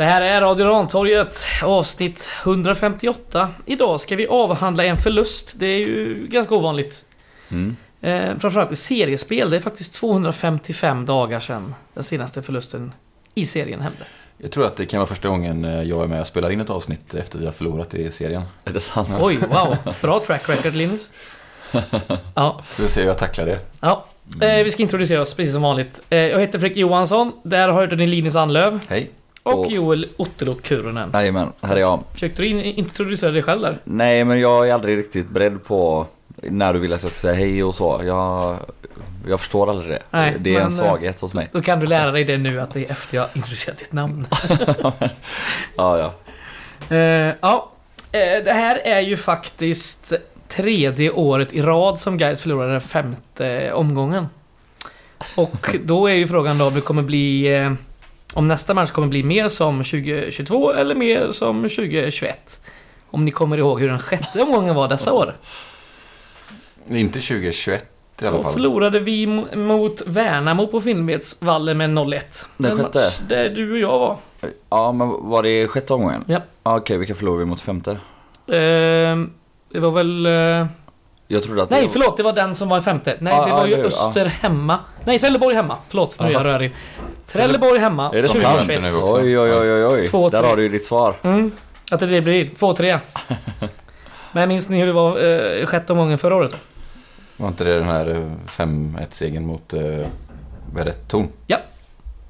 Det här är Radio Rantorget avsnitt 158. Idag ska vi avhandla en förlust. Det är ju ganska ovanligt. Mm. Eh, framförallt i seriespel. Det är faktiskt 255 dagar sedan den senaste förlusten i serien hände. Jag tror att det kan vara första gången eh, jag är med och spelar in ett avsnitt efter vi har förlorat i serien. Är det sant? Oj, wow. Bra track record Linus. Ja, Så vi ser hur jag tacklar det. ja. Eh, vi ska introducera oss precis som vanligt. Eh, jag heter Fredrik Johansson. Där hörde ni Linus Anlöv. Hej. Och Och- Joel Ottolo Kurunen. Jajamän, här är jag. Försökte du in- introducera dig själv där? Nej, men jag är aldrig riktigt beredd på när du vill att jag ska säga hej och så. Jag, jag förstår aldrig det. Nej, det är en men, svaghet hos mig. Då kan du lära dig det nu att det är efter jag introducerat ditt namn. Ja, ja. Eh, ja, eh, det här är ju faktiskt tredje året i rad som Gais förlorade den femte omgången. Och då är ju frågan då om det kommer bli... Eh, om nästa match kommer bli mer som 2022 eller mer som 2021. Om ni kommer ihåg hur den sjätte omgången var dessa år. Inte 2021 i alla Då fall. förlorade vi mo- mot Värnamo på Finnvedsvallen med 0-1. Den En sjätte? match Där du och jag var. Ja, men var det sjätte omgången? Ja. Ja, Okej, vilka förlorade vi mot femte? Ehm, det var väl... eh, Jag trodde att Nej, det förlåt. Det var den som var i femte. Nej, Ja, det ja, var ju det- ja. Öster hemma. Nej, Trelleborg hemma. Förlåt, nu är jag rörig. Trelleborg hemma. Är det Som så? vi har 2021. inte nu också. Oj, oj, oj, oj, oj. Två, Där har du ju ditt svar. Mm. Att det blir 2-3. Men minns ni hur det var eh, sjätte omgången förra året? Var inte det den här eh, 5-1-segern mot, eh, vad är det, Torn?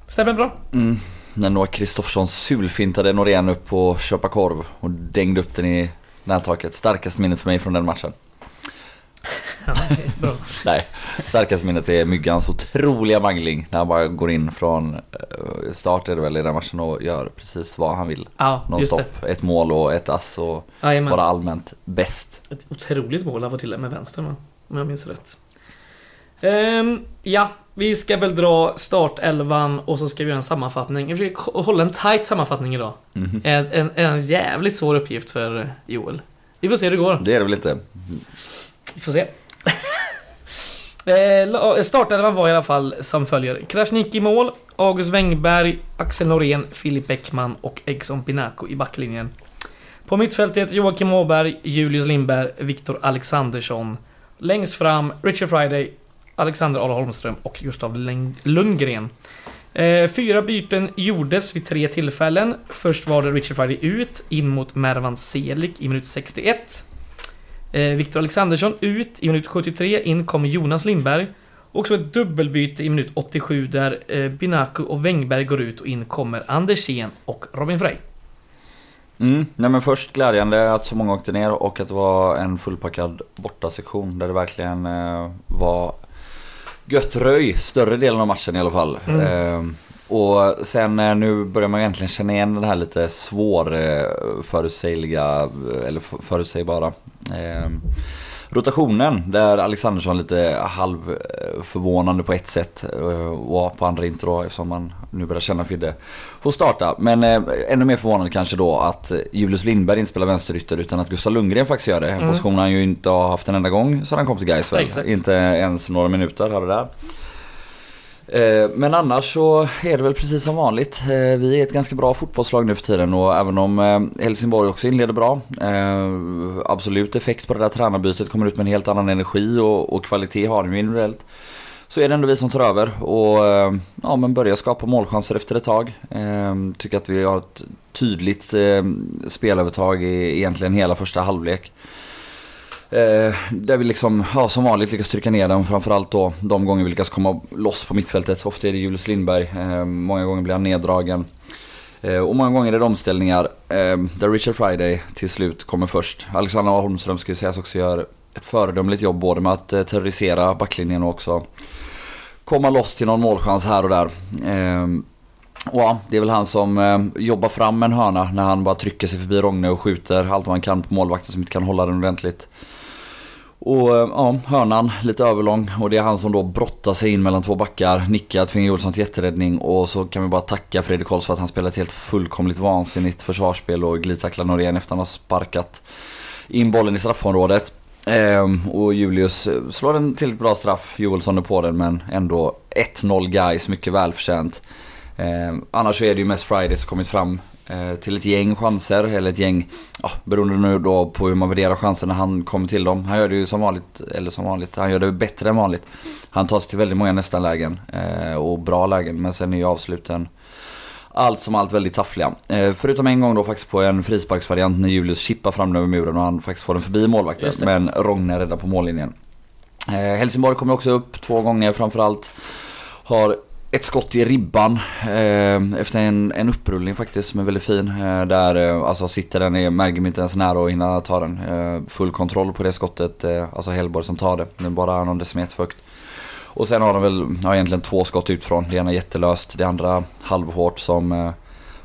Stämmer bra? Mm. När Noah Kristoffersson sulfintade Norén upp på köpa korv och dängde upp den i nättaket. Starkast minnet för mig från den matchen. Ja. Nej, starkast minnet är Myggans otroliga mangling när han bara går in från eh, start är det väl i den matchen och gör precis vad han vill. Ja. Nonstop. Ett mål och ett ass och Jajamän. bara allmänt bäst. Ett otroligt mål han får till med vänstern va? Om jag minns rätt. Ehm, ja, vi ska väl dra startelvan och så ska vi göra en sammanfattning. Jag försöker hålla en tight sammanfattning idag. Mhm. En, en, en jävligt svår uppgift för Joel. Vi får se hur det går. Det är det väl inte? Vi får se. Eh, eh, Startelvan var i alla fall som följer. Krasniqi i mål, August Wengberg, Axel Norén, Filip Bäckman och Egson Pinaco i backlinjen. På mittfältet Joakim Åberg, Julius Lindberg, Viktor Alexandersson. Längst fram Richard Friday, Alexander Ahl Holmström och Gustav Lundgren. Eh, fyra byten gjordes vid tre tillfällen. Först var det Richard Friday ut, in mot Mervan Selik i minut 61. Eh, Viktor Alexandersson ut i minut 73, in kommer Jonas Lindberg. Och så ett dubbelbyte i minut 87 där eh, Binaku och Wengberg går ut och in kommer Andersén och Robin Frey. Mm. Nej men först glädjande att så många åkte ner och att det var en fullpackad bortasektion där det verkligen eh, var gött röj större delen av matchen i alla fall. Mm. Eh, och sen eh, nu börjar man egentligen känna igen den här lite svår förutsägliga, eh, eller förutsägbara eh, rotationen där Alexandersson lite halv eh, förvånande på ett sätt eh, och på andra inte då eftersom man nu börjar känna Fidde får starta. Men eh, ännu mer förvånande kanske då att Julius Lindberg inte spelar vänsterytter utan att Gustav Lundgren faktiskt gör det. En Mm. position han ju inte har haft en enda gång sedan han kom till Gais. Inte ens några minuter här och där. Eh, men annars så är det väl precis som vanligt. Eh, vi är ett ganska bra fotbollslag nu för tiden och även om eh, Helsingborg också inleder bra. Absolut effekt på det där tränarbytet, kommer ut med en helt annan energi och, och kvalitet har de ju individuellt. Så är det ändå vi som tar över och ja, men börjar skapa målchanser efter ett tag. Tycker att vi har ett tydligt spelövertag i egentligen hela första halvlek. Eh, där vi liksom, ja, som vanligt lyckas trycka ner den Framförallt då de gånger vi lyckas komma loss på mittfältet. Ofta är det Julius Lindberg. Eh, många gånger blir han neddragen. Eh, och många gånger är det omställningar eh, där Richard Friday till slut kommer först. Alexander Holmström ska ju sägas också gör ett föredömligt jobb både med att eh, terrorisera backlinjen och också komma loss till någon målchans här och där. Eh, och ja, det är väl han som eh, jobbar fram en hörna när han bara trycker sig förbi Rogne och skjuter allt vad han kan på målvakten som inte kan hålla den ordentligt. Och eh, ja, hörnan lite överlång och det är han som då brottar sig in mellan två backar, nickar, tvingar Olssons jätteräddning och så kan vi bara tacka Fredrik Holst för att han spelar ett helt fullkomligt vansinnigt försvarsspel och glidtacklar Norén efter att han har sparkat in bollen i straffområdet. Ehm, och Julius eh, slår en tillräckligt bra straff, Joelsson är på den men ändå 1-0 guys, mycket välförtjänt. Ehm, annars så är det ju mest Friday som kommit fram till ett gäng chanser, eller ett gäng, ja, beroende nu då på hur man värderar chanserna han kommer till dem. Han gör det ju som vanligt, eller som vanligt, han gör det bättre än vanligt. Han tar sig till väldigt många nästan lägen eh, och bra lägen, men sen är ju avsluten allt som allt väldigt taffliga. Eh, förutom en gång då faktiskt på en frisparksvariant när Julius chippar fram över muren och han faktiskt får den förbi målvakten. Men Rogne räddar på mållinjen. Eh, Helsingborg kommer också upp två gånger framförallt. Har ett skott i ribban eh, efter en, en upprullning faktiskt som är väldigt fin. Eh, där eh, alltså sitter den, är Mergim inte ens nära att hinna ta den. Eh, full kontroll på det skottet, eh, alltså Hellborg som tar det. Den är bara någon decimeter för högt. Och sen har de väl ja, egentligen två skott utifrån. Det ena jättelöst, det andra halvhårt som, eh,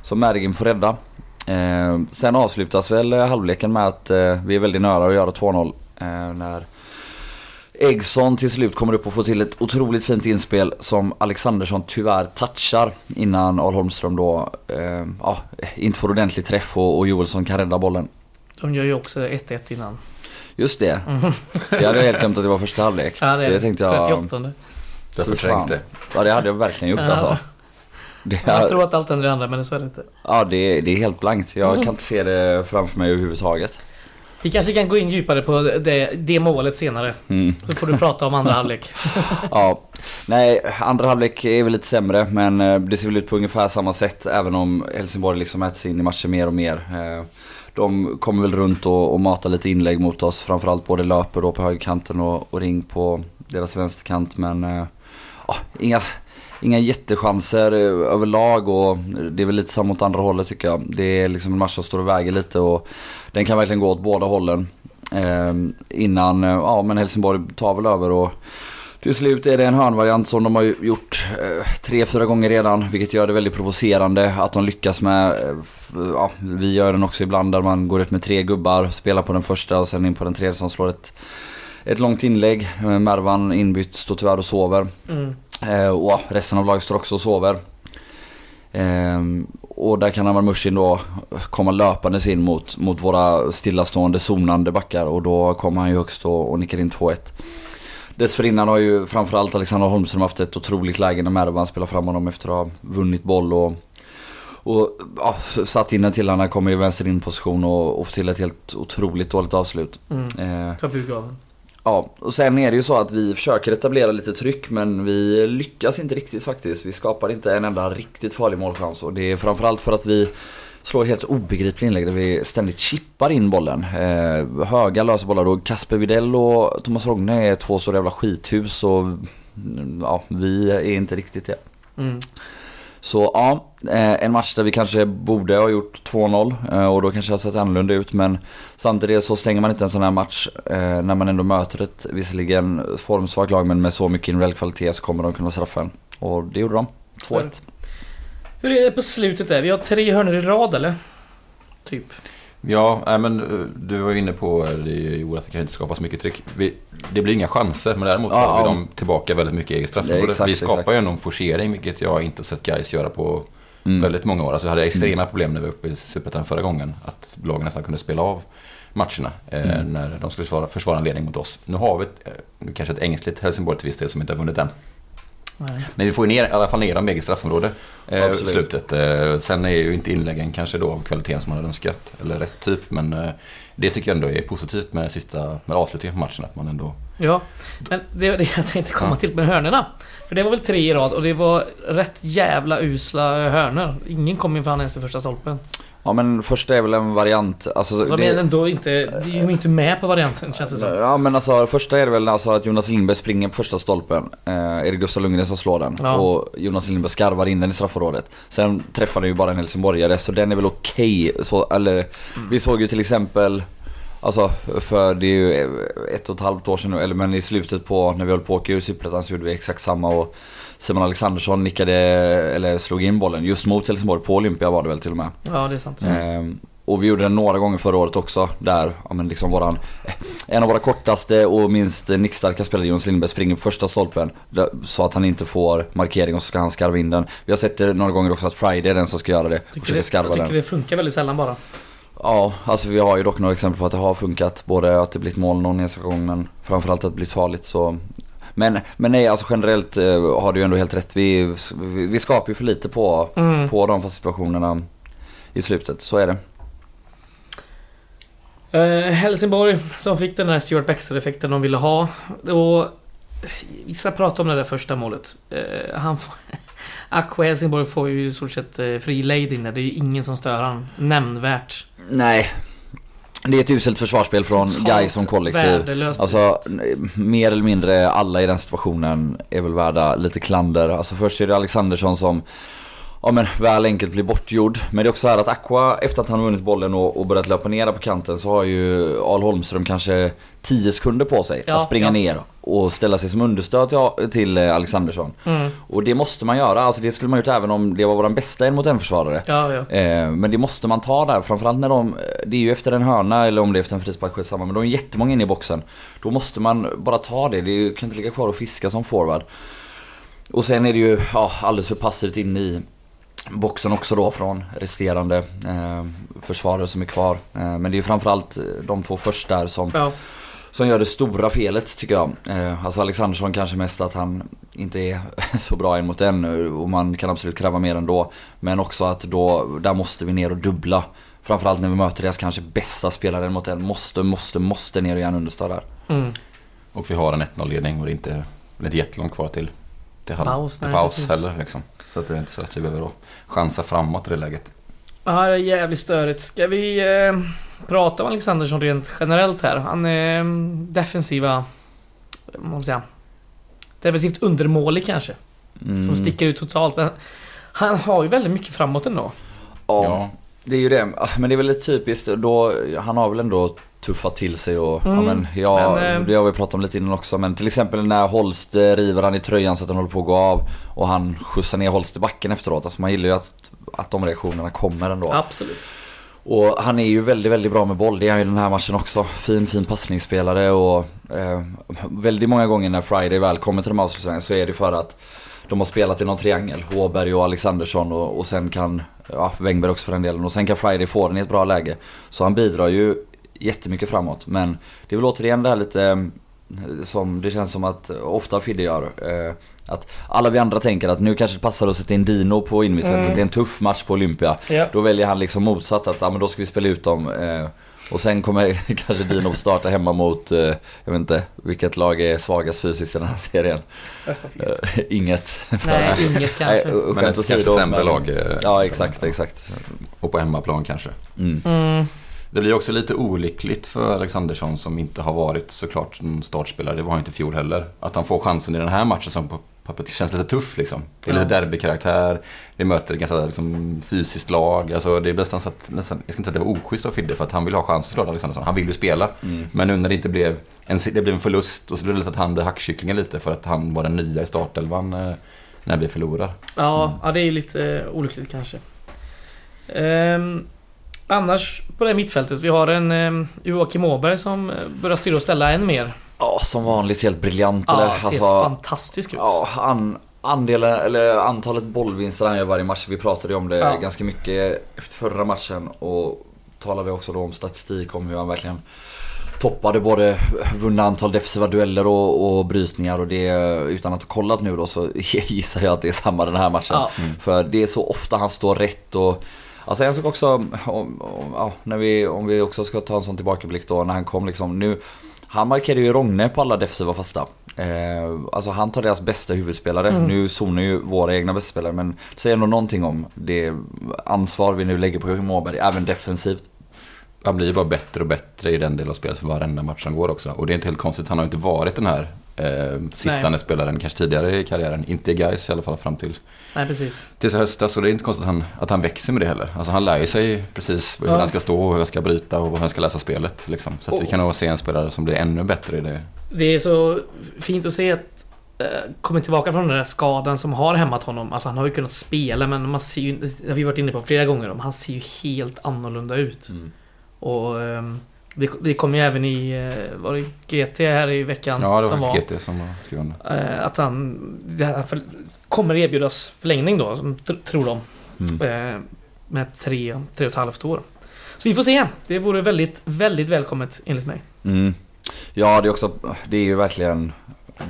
som Mergim får rädda. Eh, sen avslutas väl eh, halvleken med att eh, vi är väldigt nära att göra 2-0. Eh, när Eggson till slut kommer upp och får till ett otroligt fint inspel som Alexandersson tyvärr touchar innan Al Holmström då eh, ja, inte får ordentlig träff och, och Joelsson kan rädda bollen. De gör ju också 1-1 innan. Just det. Hade jag helt glömt att det var första halvlek. Ja, det är det tänkte jag. 38. Du det. Ja det hade jag verkligen gjort Ja. alltså. Det, Jag tror att allt ändrar andra men så är det inte. Ja det, är- det är helt blankt. Jag kan inte se det framför mig överhuvudtaget. Vi kanske kan gå in djupare på det, det målet senare. Mm. Så får du prata om andra halvlek. Ja, nej, andra halvlek är väl lite sämre men eh, det ser väl ut på ungefär samma sätt även om Helsingborg liksom äter sig in i matchen mer och mer. Eh, De kommer väl runt och, och matar lite inlägg mot oss, framförallt både löper då på högerkanten och, och ring på deras vänsterkant men ja, inga, inga jättechanser eh, överlag och det är väl lite samma åt andra hållet tycker jag. Det är liksom en match som står och väger lite och den kan verkligen gå åt båda hållen. Ehm, eh, innan, ja men Helsingborg tar väl över och till slut är det en hörnvariant som de har gjort eh, tre, fyra gånger redan. Vilket gör det väldigt provocerande att de lyckas med. Eh, ja, vi gör den också ibland där man går ut med tre gubbar, spelar på den första och sen in på den tredje som slår ett, ett långt inlägg. Eh, Mervan inbytt står tyvärr och sover. Mm. Eh, och resten av laget står också och sover. Ehm, och där kan Amar Mushin då komma löpandes in mot, mot våra stillastående zonande backar och då kommer han ju högst och, och nickar in 2-1. Dessförinnan har ju framförallt Alexander Holmström haft ett otroligt läge när Mervan spelar fram honom efter att ha vunnit boll och, och ja, satt in den till. Han kommer i vänster in position och, och får till ett helt otroligt dåligt avslut. Mm. Eh, Ta bug av den. Ja, och sen är det ju så att vi försöker etablera lite tryck men vi lyckas inte riktigt faktiskt. Vi skapar inte en enda riktigt farlig målchans och det är framförallt för att vi slår helt obegripliga inlägg där vi ständigt chippar in bollen. Eh, höga lösa bollar och Kasper Videll och Thomas Rogne är två stora jävla skithus och mm, ja, vi är inte riktigt det. Mm. Så ja, eh, en match där vi kanske borde ha gjort 2-0 eh, och då kanske det har sett annorlunda ut men samtidigt så stänger man inte en sån här match eh, när man ändå möter ett visserligen formsvagt lag men med så mycket individuell kvalitet så kommer de kunna straffa en. Och det gjorde de. 2-1. Hur är det på slutet där? Vi har tre hörnor i rad eller? Typ. Ja, nej, men eh, du var ju inne på eh, det, Joel, att det kan inte skapas mycket tryck. Vi, det blir inga chanser, men däremot Ja, har vi ja. dem tillbaka väldigt mycket i eget straffområde. vi skapar exakt. ju ändå en forcering, vilket jag inte sett guys göra på Mm. väldigt många år. Alltså jag hade extrema problem när vi var uppe i Superettan förra gången. Att lagen nästan kunde spela av matcherna eh, Mm. när de skulle försvara, försvara en ledning mot oss. Nu har vi ett, eh, kanske ett ängsligt Helsingborg till viss del som inte har vunnit än. Nej. Men vi får ju ner, i alla fall ner dem i eget straffområde eh, i Absolut. slutet. Eh, sen är ju inte inläggen kanske då av kvaliteten som man hade önskat. Eller rätt typ. Men eh, det tycker jag ändå är positivt med, sista, med avslutningen på matchen. Att man ändå... Ja, men det var det jag tänkte komma Ja. till med hörnorna. För det var väl tre i rad och det var rätt jävla usla hörnor. Ingen kom ju fan ens till första stolpen. Ja men första är väl en variant. Alltså, De är ändå inte... De är ju inte med på varianten känns det som. Ja men alltså första är det väl alltså att Jonas Lindberg springer på första stolpen. Eh, är det Gustav Lundgren som slår den. Ja. Och Jonas Lindberg skarvar in den i straffområdet. Sen träffar den ju bara en helsingborgare så den är väl okej. Så, eller vi såg ju till exempel Alltså för det är ju ett och ett halvt år sedan nu, eller men i slutet på när vi höll på att åka ur så gjorde vi exakt samma och Simon Alexandersson nickade, eller slog in bollen just mot Helsingborg på Olympia var det väl till och med. Ja, det är sant. Ehm, och vi gjorde det några gånger förra året också. Där, ja men liksom våran, en av våra kortaste och minst nickstarka spelare, Jonas Lindberg, springer på första stolpen. Så att han inte får markering och så ska han skarva in den. Vi har sett det några gånger också att Friday är den som ska göra det. Och Tycker försöka det, skarva jag tycker den. det funkar väldigt sällan bara. Ja, alltså vi har ju dock några exempel på att det har funkat. Både att det blivit mål någon enstaka gång men framförallt att det blivit farligt så men, men nej, alltså generellt eh, har du ju ändå helt rätt. Vi, vi, skapar ju för lite på, Mm. på de fasta situationerna i slutet. Så är det. Eh, Helsingborg som fick den här Stuart Baxter-effekten de ville ha. Och vi ska prata om det där första målet. Eh, han får, Aqua Helsingborg får ju i stort sett eh, fri lejd inne. Det är ju ingen som stör han nämnvärt. Nej. Det är ett uselt försvarsspel från Totalt Guy som kollektiv. Alltså mer eller mindre alla i den situationen är väl värda lite klander. Alltså först är det Alexandersson som Ja men väl enkelt blir bortgjord. Men det är också här att Aqua efter att han vunnit bollen och, och börjat löpa ner på kanten så har ju Al Holmström kanske 10 sekunder på sig Ja, att springa ja. ner och ställa sig som understöd till, till Alexandersson. Mm. Och det måste man göra. Alltså det skulle man gjort även om det var våran bästa en mot en försvarare. Ja. Eh, men det måste man ta där, framförallt när de... Det är ju efter en hörna eller om det är efter en frispark, samma men de är jättemånga inne i boxen. Då måste man bara ta det, det kan inte ligga kvar och fiska som forward. Och sen är det ju ja, alldeles för passivt in i boxen också då från resterande eh, försvarare som är kvar. Eh, men det är ju framförallt de två första där som ja. som gör det stora felet tycker jag. Eh, alltså Alexandersson kanske mest att han inte är så bra en mot en och man kan absolut kräva mer ändå. Men också att då, där måste vi ner och dubbla. Framförallt när vi möter deras kanske bästa spelare en mot en. Måste, måste, måste ner och göra en understöd där. Mm. Och vi har en 1-0-ledning och det är inte, det är inte jättelångt kvar till, till, halv, Paus, till nej, paus precis. heller. Liksom. Så att det är inte så att vi behöver då chansa framåt i det läget. Ja, det är jävligt störigt. Ska vi eh, prata om Alexandersson rent generellt här? Han är mm, defensiva... Vad man säga? Defensivt undermålig kanske. Mm. Som sticker ut totalt. Men han har ju väldigt mycket framåt ändå. Ja, Ja. det är ju det. Ah, Men det är väl typiskt då, han har väl ändå tuffat till sig och Mm. ja men ja, Men, eh, det har vi pratat om lite innan också men till exempel när Holst eh, river han i tröjan så att den håller på att gå av och han skjutsar ner Holst i backen efteråt. Alltså man gillar ju att, att de reaktionerna kommer ändå. Absolut. Och han är ju väldigt, väldigt bra med boll. Det är han ju den här matchen också. Fin, fin passningsspelare och eh, väldigt många gånger när Friday väl kommer till de här avslutsningarna så är det för att de har spelat i någon triangel. Åberg och Alexandersson och, och sen kan, ja Wängberg också för den delen. Och sen kan Friday få den i ett bra läge. Så han bidrar ju jättemycket framåt. Men det är väl återigen det här lite eh, som det känns som att ofta Fidde gör. Eh, att alla vi andra tänker att nu kanske det passar att sätta in Dino på innermittfältet. Mm. Det är en tuff match på Olympia. Ja. Då väljer han liksom motsatt att ja, men då ska vi spela ut dem. Eh, och sen kommer kanske Dino få starta hemma mot, eh, jag vet inte, vilket lag är svagast fysiskt i den här serien? Inget. Nej, inget kanske. Nej, och Men ett kanske sämre lag. Ja exakt, exakt. Och på hemmaplan kanske. Mm. Mm. Det blir också lite olyckligt för Alexandersson som inte har varit såklart en startspelare. Det var han inte i fjol heller. Att han får chansen i den här matchen som på pappret känns lite tuff liksom. Det är lite Ja. derbykaraktär. Vi möter ett ganska liksom, fysiskt lag. Alltså, det är nästan så att, nästan, jag ska inte säga att det var oschysst av Fidde för att han vill ha chansen såklart Alexandersson. Han vill ju spela. Mm. Men nu när det inte blev en, det blev en förlust och så blev det lite att han blev hackkycklingen lite för att han var den nya i startelvan eh, när vi förlorar. Ja, ja, det är lite olyckligt kanske. Ehm, annars på det mittfältet, vi har en um, Joakim Åberg som eh, börjar styra och ställa än mer. Ja, som vanligt helt briljant eller? Ja, ser Alltså, fantastisk ut. ja, an, andelen, eller antalet bollvinster han gör varje match. Vi pratade ju om det Ja. ganska mycket efter förra matchen och talade också då om statistik om hur han verkligen toppade både vunna antal defensiva dueller och, och brytningar och det utan att ha kollat nu då så gissar jag att det är samma den här matchen. Ja. För det är så ofta han står rätt och Alltså en sak också, om, om, ja, när vi, om vi också ska ta en sån tillbakablick då när han kom liksom nu Han markerade ju Rogne på alla defensiva fasta. Eh, alltså han tar deras bästa huvudspelare. Mm. Nu zonar ju våra egna bästa spelare men det säger ändå någonting om det ansvar vi nu lägger på Måberg, även defensivt. Han blir ju bara bättre och bättre i den delen av spelet för varenda match han går också. Och det är inte helt konstigt, han har inte varit den här eh, sittande Nej. spelaren kanske tidigare i karriären. Inte i Gais i alla fall fram till Nej, precis. tills i höstas. Och det är inte konstigt att han, att han växer med det heller. Alltså han lär ju sig precis hur Ja. han ska stå och hur han ska bryta och hur han ska läsa spelet. Liksom. Så att vi kan nog se en spelare som blir ännu bättre i det. Det är så fint att se att eh, kommer tillbaka från den där skadan som har hämmat honom. Alltså han har ju kunnat spela men man ser ju, det har vi varit inne på flera gånger, han ser ju helt annorlunda ut. Och ehm, det, det kom ju även i, eh, var det GT här i veckan? Ja, det var som faktiskt GT som skrev under. Eh, att han det här för, kommer erbjudas förlängning då, som tr- tror de. Mm. Eh, med tre, tre och ett halvt år. Så vi får se. Det vore väldigt, väldigt välkommet enligt mig. Mm. Ja, det är också, det är ju verkligen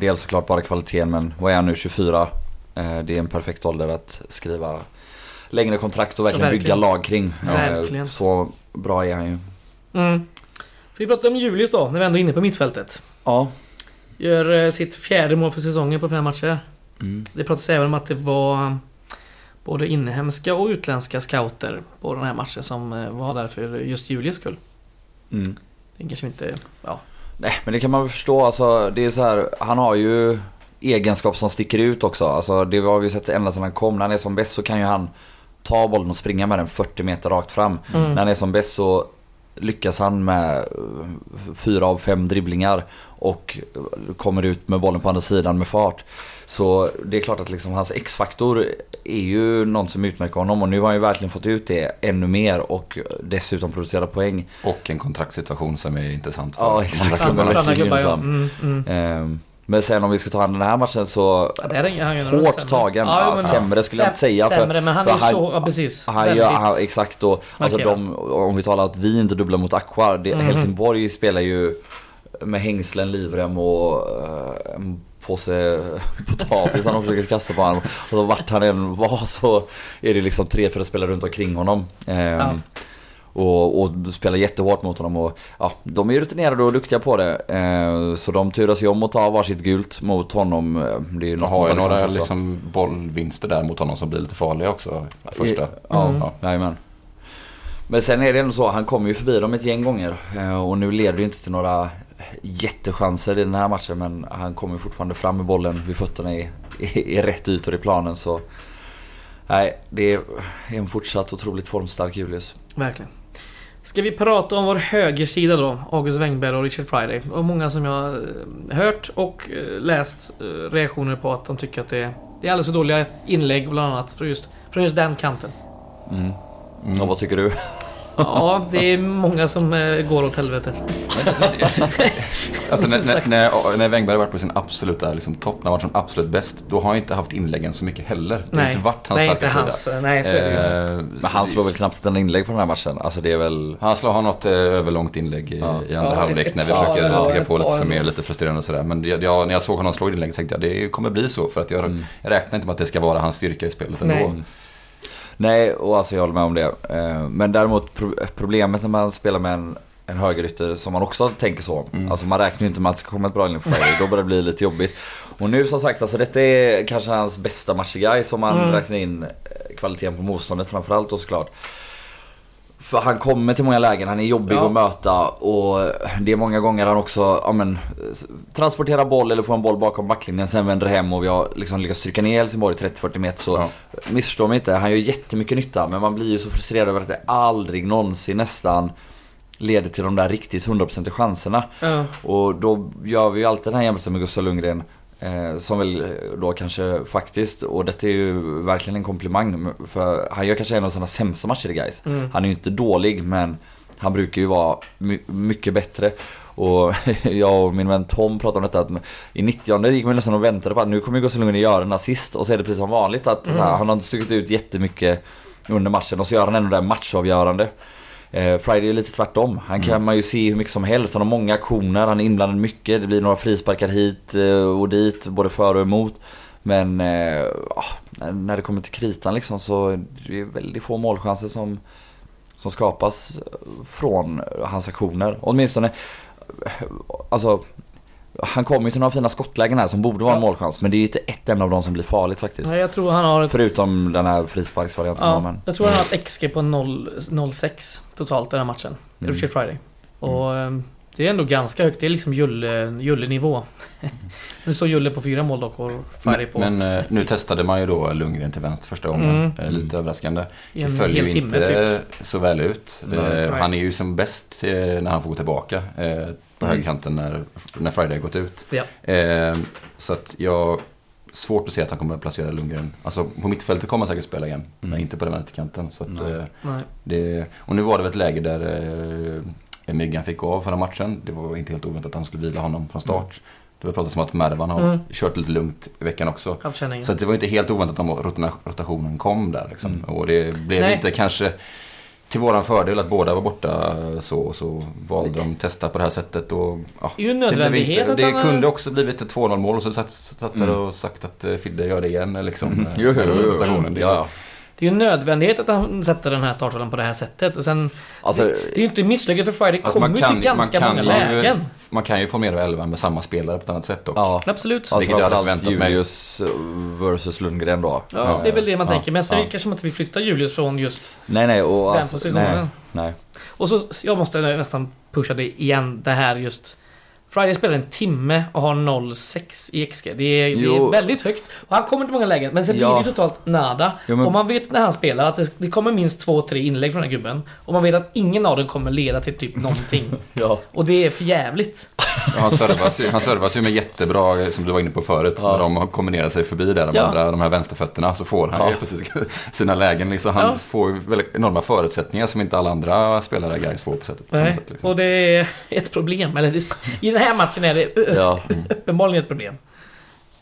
dels såklart bara kvaliteten men vad är han nu, 24? Eh, Det är en perfekt ålder att skriva längre kontrakt och verkligen, Verkligen. bygga lag kring. Verkligen. Så bra är han ju. Mm. Ska vi prata om Julius då, när vi ändå är inne på mittfältet? Ja. Gör eh, sitt fjärde mål för säsongen på fem matcher. Mm. Det pratas även om att det var både inhemska och utländska scouter på den här matchen som eh, var där för just Julius skull. Mm. Det kanske inte... Ja. Nej, men det kan man väl förstå. Alltså, det är så här, han har ju egenskap som sticker ut också. Alltså, det har vi sett ända sedan han kom. När han är som bäst så kan ju han ta bollen och springa med den 40 meter rakt fram. Mm. När han är som bäst så lyckas han med eh, fyra av fem dribblingar och kommer ut med bollen på andra sidan med fart. Så det är klart att liksom hans X-faktor är ju något som utmärker honom och nu har han ju verkligen fått ut det ännu mer och dessutom producerat poäng. Och en kontraktssituation som är intressant för Ja, exakt. andra klubbarna. klubbar ja. Mm, mm. Men sen om vi ska ta den här matchen så ja det är han hårt sämre. tagen. Ja, men- sämre skulle jag inte säga. För, Sämre, men han för är så... Ja, precis. han gör, han, exakt då. Alltså de, om vi talar att vi inte dubblar mot Aqua. Det, Mhm. Helsingborg spelar ju med hängslen, livrem och uh, en påse potatis han försöker kasta på honom. Och vart han än var så är det liksom tre, fyra spelare runt omkring honom. Ehm, Ja. Och, och spelar jättehårt mot honom och ja, de är ju rutinerade och duktiga på det. Eh, så de turas ju om att ta varsitt gult mot honom. Eh, Det är har ju mot några liksom bollvinster där mot honom som blir lite farliga också. Första. Ja, Mm. Ja. jajamän. Men sen är det ändå så, han kommer ju förbi dem ett gäng gånger. eh, Och nu leder det ju inte till några jättechanser i den här matchen. Men han kommer ju fortfarande fram med bollen vid fötterna i, i, i rätt ytor i planen. Så nej, det är en fortsatt otroligt formstark Julius. Verkligen. Ska vi prata om vår högersida då? August Wengberg och Richard Friday. Och många som jag har hört och eh, läst eh, reaktioner på att de tycker att det är, det är alldeles för dåliga inlägg bland annat från just, från just den kanten. Mm. Mm. Och vad tycker du? Ja, det är många som eh, går åt helvete. Alltså när, när, när, Wengberg har varit på sin absoluta liksom, topp, när han varit som absolut bäst, då har han inte haft inläggen så mycket heller. Det har inte varit hans nej, starka inte sida. hans. eh, Nej, så är det. Eh, Men han slår väl knappt en inlägg på den här matchen. Alltså det är väl... Han slår har något eh, överlångt inlägg i, Ja. i andra Ja, halvlek ett när vi par försöker eller trycka ett på lite som är lite frustrerande och sådär. Men jag, jag, när jag såg honom slå i inlägg tänkte jag det kommer bli så för att jag, Mm. jag räknar inte med att det ska vara hans styrka i spelet ändå. Nej. Nej, och alltså jag håller med om det. Eh, Men däremot pro- problemet när man spelar med en, en högerytter som man också tänker så. Mm. Alltså man räknar ju inte med att det ska komma ett bra inlägg på Friday. Då börjar det bli lite jobbigt. Och nu som sagt, alltså detta är kanske hans bästa match i Gais om man Mm. räknar in eh, kvaliteten på motståndet framförallt då såklart. För han kommer till många lägen, han är jobbig Ja. att möta och det är många gånger han också, ja men, transporterar boll eller får en boll bakom backlinjen, sen vänder hem och vi har liksom lyckats trycka ner Helsingborg 30-40 meter så Ja. Missförstå mig inte, han gör jättemycket nytta men man blir ju så frustrerad över att det aldrig någonsin nästan leder till de där riktigt 100% chanserna. Ja. Och då gör vi ju alltid den här jämförelsen med Gustav Lundgren. Eh, som väl eh, då kanske faktiskt, och detta är ju verkligen en komplimang. För han gör kanske en av sina sämsta matcher i Gais. Mm. Han är ju inte dålig men han brukar ju vara my- mycket bättre. Och jag och min vän Tom pratade om detta att i 90 gick man nästan och väntade på att nu kommer Gustav Lundgren göra en assist och så är det precis som vanligt att så här, Mm. han har inte stuckit ut jättemycket under matchen och så gör han ändå det matchavgörande. Eh, Friday är lite tvärtom. Han kan man ju se hur mycket som helst. Han har många aktioner, han är inblandad mycket. Det blir några frisparkar hit eh, och dit, både för och emot. Men eh, ah, när- det kommer till kritan liksom så är det väldigt få målchanser som, som skapas från hans aktioner. Åtminstone, alltså han kommer ju till några fina skottlägen här som borde vara en målchans. Men det är ju inte ett enda av dem som blir farligt faktiskt. Nej, jag tror han har ett... Förutom den här frisparksvarianten. Ja, men, jag tror han har ett XG på 0 0,6 totalt den här matchen. Mm. Friday. Och ehm, det är ändå ganska högt. Det är liksom Julle, Julle-nivå. nu står Julle på fyra mål dock och Friday på Men, men eh, nu testade man ju då Lundgren till vänster första gången. Mm. Eh, Lite överraskande. i Det hel ju timme inte typ. så väl ut. Nej, Eh, han är ju som bäst när han får gå tillbaka på Mm. högerkanten när, när Friday har gått ut. Ja. Så att jag... Svårt att se att han kommer att placera Lundgren. Alltså på mittfältet kommer han säkert spela igen. Men Mm. inte på den vänsterkanten. Så att, Nej. eh, det, och nu var det väl ett läge där eh, Myggan fick av förra matchen. Det var inte helt oväntat att han skulle vila honom från start. Det var pratat om att Mervan har Mm. kört lite lugnt i veckan också. Så det var inte helt oväntat att rotationen kom där. Liksom. Mm. Och det blev Nej. inte kanske till våran fördel att båda var borta så. Så valde de att testa på det här sättet. Och, ja, Det inte, det kunde också blivit ett 2-0 mål och så satt, satt där Mm. och sagt att eh, Fidde gör det igen. Liksom, Mm. Jo, jo, jo. Det- Ja, Det är ju en nödvändighet att han sätter den här startelvan på det här sättet. Och sen, Alltså, det, det är ju inte misslyckat för Friday. Det Alltså, kommer ju till ganska många ju, lägen. man kan ju formera elvan med samma spelare på ett annat sätt dock. ja. Absolut. Ja, Vilket jag hade förväntat mig. Julius versus Lundgren då. Ja, det är väl det man Ja, tänker. Men sen ja. kanske man inte vill flytta Julius från just... Nej, nej. Och Den alltså, positionen. Nej, nej. Och så, jag måste nästan pusha det igen, det här just... Friday spelar en timme och har 0,6 i XG. Det är, det är väldigt högt. Och han kommer till många lägen, men sen Ja. blir det totalt nada. Jo, men- Och man vet när han spelar att det, det kommer minst två, tre inlägg från den här gubben. Och man vet att ingen av dem kommer leda till typ någonting. Ja. och det är för jävligt. Ja, Han servas, ju, han servas ju med jättebra, som du var inne på förut, Ja. när de har kombinerat sig förbi där, de Ja. andra, de här vänsterfötterna, så får han Ja. ju precis sina lägen. Liksom, han Ja. får ju enorma förutsättningar som inte alla andra spelare i Gais får på sättet. på sätt, liksom. Och det är ett problem. Eller det, i den här matchen är det Ja. uppenbarligen ett problem.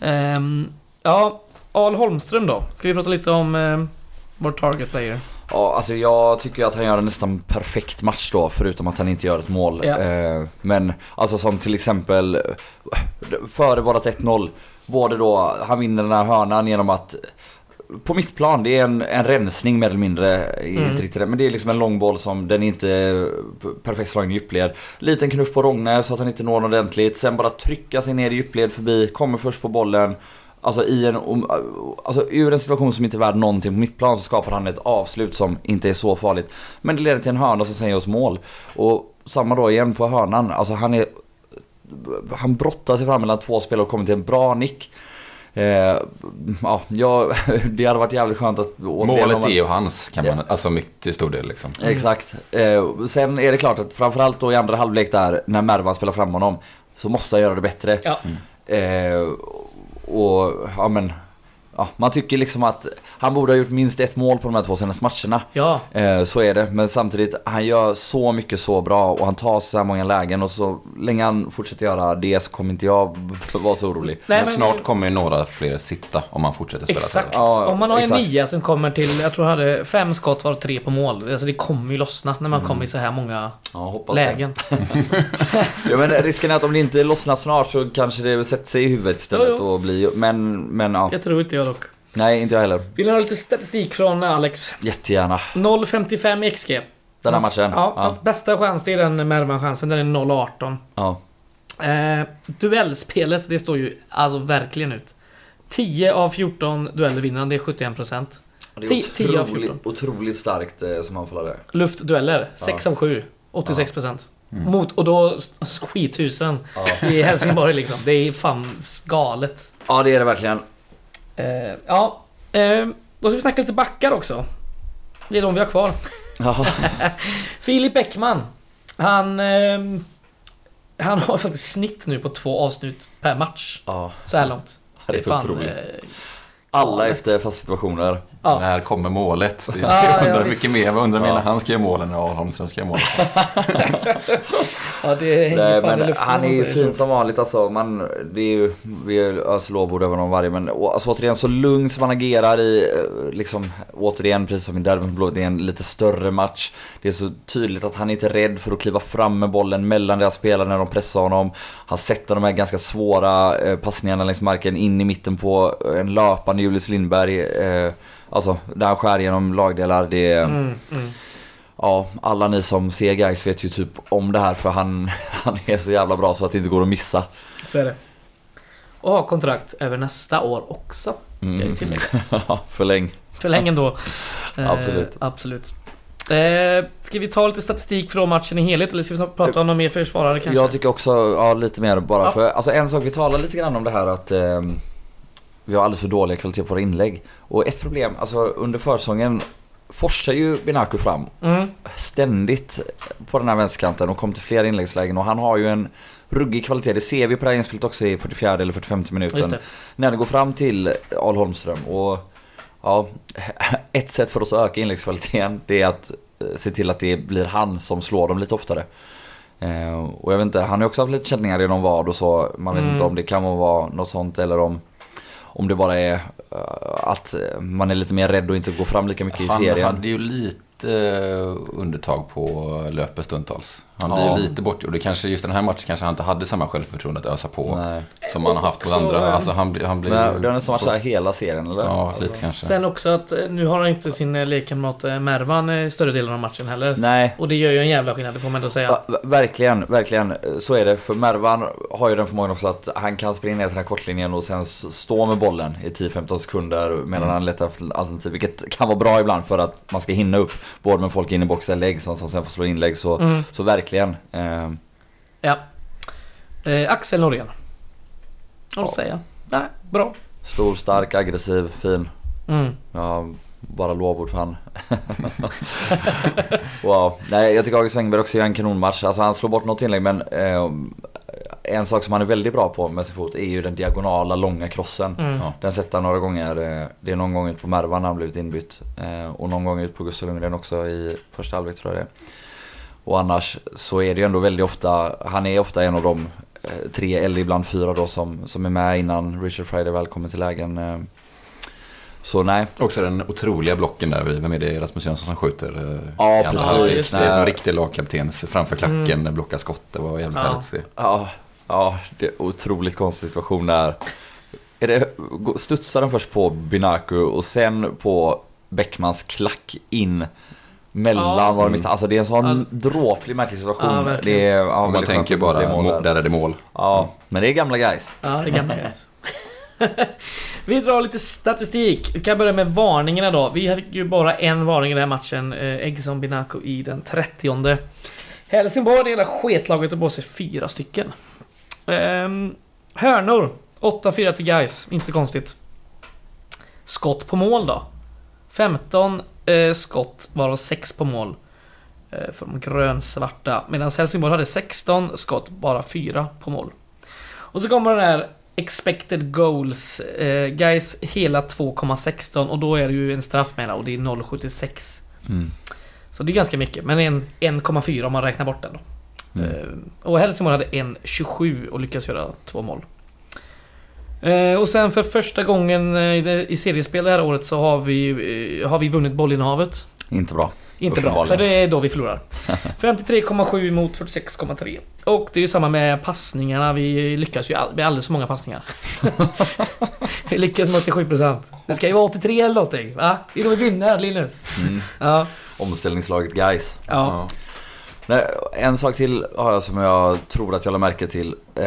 Ehm, ja, Al Holmström då. Ska vi prata lite om uh, vår target player? Ja, alltså jag tycker att han gör en nästan perfekt match då, förutom att han inte gör ett mål. Ja. Eh, men alltså som till exempel, före vårat 1-0, både då, han vinner den här hörnan genom att på mitt plan, det är en, en rensning mer eller mindre. Mm. Riktigt, men det är liksom en lång boll som den är inte är perfekt slagen i djupled. Liten knuff på Rogne så att han inte når den ordentligt. Sen bara trycka sig ner i djupled förbi, kommer först på bollen. Alltså, i en, alltså ur en situation som inte är värd någonting på mitt plan så skapar han ett avslut som inte är så farligt. Men det leder till en hörna som sen ger oss mål. Och samma då igen på hörnan. Alltså han är... Han brottar sig fram mellan två spelare och kommer till en bra nick. Eh, ja, det hade varit jävligt skönt att... återigen Målet man- är ju hans, kan man, alltså mycket till stor del. Liksom. Exakt. Eh, sen är det klart att framförallt då i andra halvlek där, när Mervan spelar fram honom, så måste han göra det bättre. Ja. Eh, och ja men, ja, man tycker liksom att han borde ha gjort minst ett mål på de här två senaste matcherna. Ja, Eh, så är det, men samtidigt, han gör så mycket så bra och han tar så här många lägen och så länge han fortsätter göra det så kommer inte jag vara så orolig. Nej, men men- snart kommer ju några fler sitta om han fortsätter spela exakt. Ja, Om man har en exakt. nia som kommer till, jag tror han hade fem skott var tre på mål. Alltså det kommer ju lossna när man Mm. kommer i så här många Ja, lägen. Ja, men risken är att om det inte lossnar snart så kanske det sätter sig i huvudet istället Jo, jo. och blir... Men, men ja. Jag tror inte jag. Nej, inte jag heller. Vill ni ha lite statistik från Alex? Jättegärna. 0,55 XG. Den här matchen. Ja, Ja. hans bästa chans det är den Mervan-chansen. Den är 0,18. ja. Eh, duellspelet, det står ju alltså verkligen ut. 10 av 14 dueller vinner han, det är 71%. Det är Tio- tio av otroligt, 14. otroligt starkt eh, som anfallare. Luftdueller, 6 Ja. av 7. 86%. Mm. Mot, och då skithusen Ja. i Helsingborg liksom. Det är fan galet. ja, det är det verkligen. Eh, ja, eh, då ska vi snacka lite backar också. Det är de vi har kvar. Filip Bäckman. Han... ehm, han har faktiskt snitt nu på två avslut per match. ja. Så här långt. Det är fan, otroligt. eh, Alla galet. efter fasta situationer. Ja. När kommer målet? Jag Ja, ja, undrar visst. mycket mer. Vad undrar mer Ja. när han ska göra målen när Ahl Holmström ska göra målen? Ja, det hänger Nej, fan i luften han är ju fin som vanligt alltså. Man, det är ju, vi öser lovord över honom varje men och, alltså, återigen så lugnt som han agerar i, eh, liksom återigen precis som i derbyn Blå, det är en lite större match. Det är så tydligt att han inte är rädd för att kliva fram med bollen mellan deras spelare när de pressar honom. Han sätter de här ganska svåra eh, passningarna längs marken in i mitten på en löpande Julius Lindberg. Eh, alltså där han skär genom lagdelar. Det är, Mm, mm. Ja, alla ni som ser Gais vet ju typ om det här för han, han är så jävla bra så att det inte går att missa. Så är det. Och har kontrakt över nästa år också. Ska Mm. Förläng. Förläng ändå. Eh, Absolut. absolut. Eh, ska vi ta lite statistik från matchen i helhet eller ska vi prata om någon mer försvarare kanske? Jag tycker också, ja lite mer bara Ja. för, alltså en sak vi talar lite grann om det här att eh, vi har alldeles för dåliga kvalitet på våra inlägg. Och ett problem, alltså under försäsongen forsar ju Binaku fram Mm. ständigt på den här vänsterkanten och kom till flera inläggslägen och han har ju en ruggig kvalitet. Det ser vi på det här inspelet också i 44 eller 45 minuten. När det går fram till Al Holmström och ja, ett sätt för oss att öka inläggskvaliteten det är att eh, se till att det blir han som slår dem lite oftare. Eh, och jag vet inte, han har ju också haft lite känningar i någon vad och så. Man vet Mm. inte om det kan vara något sånt eller om, om det bara är eh, att man är lite mer rädd och inte går fram lika mycket i Han serien. hade ju lite lite undertag på löpet stundtals. Han blir Ja. lite bort och det kanske just den här matchen kanske han inte hade samma självförtroende att ösa på Nej. som han har haft på andra. eh, Alltså han blir... Han blir Men det har nästan här hela serien eller? Ja, lite kanske. Sen också att eh, nu har han inte sin eh, lekkamrat Mervan eh, större delen av matchen heller. Nej. Och det gör ju en jävla skillnad, det får man ändå säga. Ja, ver- verkligen, verkligen. Så är det. För Mervan har ju den förmågan också att han kan springa ner till den här kortlinjen och sen stå med bollen i 10-15 sekunder medan Mm. han letar efter alternativ. Vilket kan vara bra ibland för att man ska hinna upp både med folk in i box eller Eggsson som sen får slå inlägg. Så, Mm. så verkligen. Eh, Ja. Eh, Axel Norén. Vad Ja. säga? Nej, bra. stor, stark, aggressiv, fin. Mm. Ja, bara lovord för han. wow. Nej, jag tycker August Wengberg också gör en kanonmatch. Alltså han slår bort något inlägg men eh, en sak som han är väldigt bra på med sin fot är ju den diagonala långa crossen. Mm. Ja. Den sätter han några gånger. eh, Det är någon gång ut på Mervan han blivit inbytt. eh, Och någon gång ut på Gustav Lundgren också i första halvlek tror jag det är. Och annars så är det ju ändå väldigt ofta, han är ofta en av de eh, tre eller ibland fyra då som, som är med innan Richard Friday väl kommer till lägen. eh. Så nej, Också den otroliga blocken där. Vem är det? Rasmus Jönsson som skjuter? eh, Ja, i andra precis. Det är som riktig lagkapten. Framför klacken, Mm. blockar skott. Det var jävligt Ja. härligt att se. Ja, ja, det är otroligt konstig situation där. Är det, studsar den först på Binaku och sen på Bäckmans klack in mellan Ja. var de mitt, Alltså det är en sån Ja. dråplig märklig situation. Ja, det är, ja, Om man tänker bara, det är mål må- där. där är det mål. Ja, men det är gamla guys. Ja, det är gamla guys. Vi drar lite statistik. Vi kan börja med varningarna då. Vi fick ju bara en varning i den här matchen. Eh, Eggsson Binaco i den 30 Helsingborg, det hela sketlaget, har på sig fyra stycken. Ehm, hörnor. 8-4 till guys. Inte så konstigt. Skott på mål då. 15 eh, skott, varav 6 på mål. Eh, för de grönsvarta. Medan Helsingborg hade 16 skott, bara 4 på mål. Och så kommer den här expected goals. Eh, guys hela 2,16 och då är det ju en straff med och det är 0,76. Mm. Så det är ganska mycket, men en 1,4 om man räknar bort den då. Mm. Eh, och Helsingborg hade 1,27 och lyckas göra två mål. Eh, och sen för första gången eh, i seriespel det här året så har vi, eh, har vi vunnit bollinnehavet. Inte bra. Inte bra, för det är då vi förlorar. 53,7 mot 46,3. Och det är ju samma med passningarna. Vi lyckas ju all, med alldeles för många passningar. vi lyckas med 87%. Det ska ju vara 83 eller någonting, va? Det är då vi vinner, Linus. Mm. Ja, Omställningslaget guys. ja. Nej, en sak till har jag som jag tror att jag la märke till. Eh,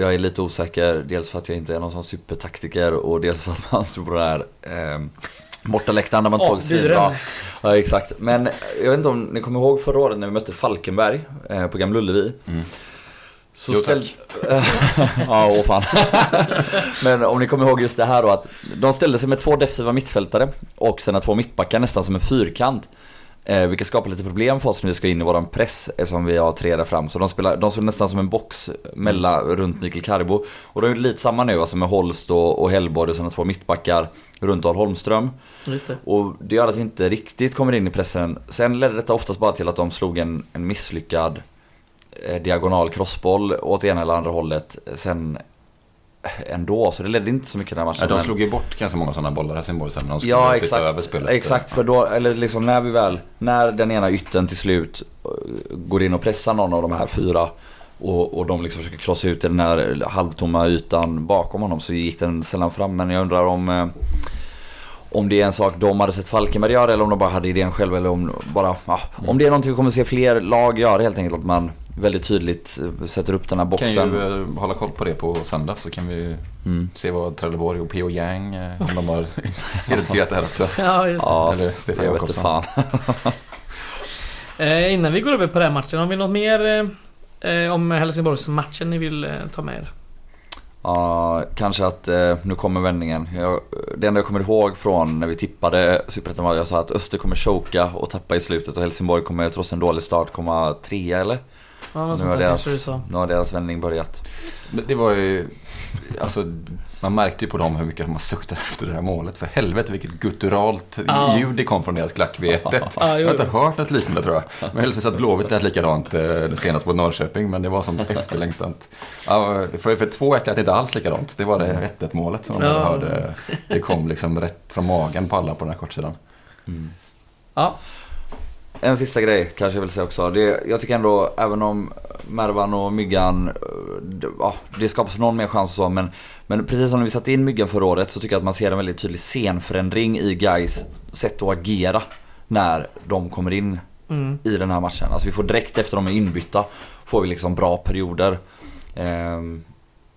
jag är lite osäker, dels för att jag inte är någon sån supertaktiker och dels för att man står på den här eh, bortaläktaren där man Åh, såg svinbra. Ja, exakt. Men jag vet inte om ni kommer ihåg förra året när vi mötte Falkenberg eh, på Gamla Ullevi. Mm. Så Jo, ställ... ja, åh fan. Men om ni kommer ihåg just det här då att de ställde sig med två defensiva mittfältare och sina två mittbackar nästan som en fyrkant. Eh, vilket skapar lite problem för oss när vi ska in i våran press eftersom vi har tre där fram. Så de, spelar, de såg nästan som en box mellan, runt Mikael Carbo. Och de är lite samma nu alltså med Holst och, och Hellborg och sina två mittbackar runt Al Holmström. Det. Och det gör att vi inte riktigt kommer in i pressen. Sen ledde detta oftast bara till att de slog en, en misslyckad eh, diagonal crossboll åt ena eller andra hållet. Sen ändå, så det ledde inte så mycket den matchen. Ja, de slog ju bort ganska många sådana bollar Helsingborg sen när de skulle Ja flytta över exakt, spelet. exakt för då, eller liksom när vi väl, när den ena ytten till slut eh, går in och pressar någon av de här fyra och, och de liksom försöker krossa ut den här halvtomma ytan bakom honom så gick den sällan fram men jag undrar om eh, om det är en sak de hade sett Falkenberg göra eller om de bara hade idén själva eller om bara, ja, om det är någonting vi kommer se fler lag göra helt enkelt att man väldigt tydligt eh, sätter upp den här Kan boxen. ju eh, hålla koll på det på söndag så kan vi Mm. se vad Trelleborg och P.O. Yang, eh, om de har identifierat det här också. Ja, just det. Ja, Eller Stefan jag vet inte Jakobsson. fan. Eh, innan vi går över på den här matchen, har vi något mer eh, eh, om Helsingborgs-matchen ni vill eh, ta med er? Ja, kanske att eh, nu kommer vändningen. Jag, det enda jag kommer ihåg från när vi tippade Superettan var att jag sa att Öster kommer choka och tappa i slutet och Helsingborg kommer trots en dålig start komma trea eller? Ja, Nu har, deras, nu har deras vändning börjat. Det det var ju, alltså man märkte ju på dem hur mycket de har suktat efter det här målet. För helvete vilket gutturalt Ja. ljud det kom från deras klack vid 1-1. Ja, Jag har inte hört något liknande tror jag. Men heldigtvis att Blåvitt lät likadant eh, senast mot Norrköping. Men det var som efterlängtat. Ja, för, för 2-1 lät det inte alls likadant. Det var det 1-1 målet som de Ja. hörde. Det kom liksom rätt från magen på alla på den här kortsidan. Ja. En sista grej kanske jag vill säga också. Det, jag tycker ändå, även om Mervan och Myggan, eh, det, ja, det skapas någon mer chans och så, men, men precis som när vi satte in Myggan förra året så tycker jag att man ser en väldigt tydlig scenförändring i guys sätt att agera när de kommer in Mm. i den här matchen. Alltså vi får direkt efter de är inbytta, får vi liksom bra perioder. Ehm,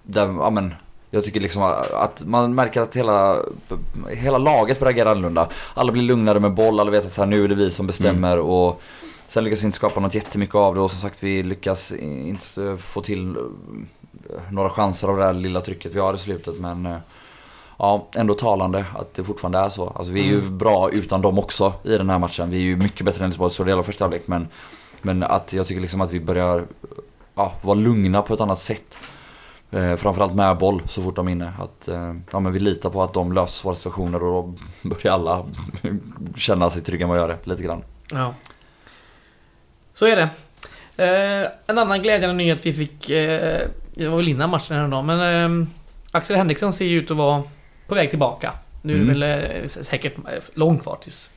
där, ja men, jag tycker liksom att man märker att hela, hela laget agera annorlunda. Alla blir lugnare med boll, alla vet att så här, nu är det vi som bestämmer och sen lyckas vi inte skapa något jättemycket av det och som sagt vi lyckas inte få till eh, några chanser av det här lilla trycket vi har i slutet men eh, Ja, ändå talande att det fortfarande är så. Alltså vi är ju Mm. bra utan dem också i den här matchen. Vi är ju mycket bättre än Elfsborg stora delar av första halvlek men, men att jag tycker liksom att vi börjar ja, vara lugna på ett annat sätt. Eh, framförallt med boll så fort de är inne. Att, eh, ja, men vi litar på att de löser svåra situationer och då börjar alla känna sig trygga med att göra det lite grann. Ja. Så är det. Eh, en annan glädjande nyhet vi fick, eh, det var väl innan matchen här idag, men eh, Axel Henriksson ser ju ut att vara på väg tillbaka. Nu är det Mm. väl eh, säkert eh, långt kvar tills...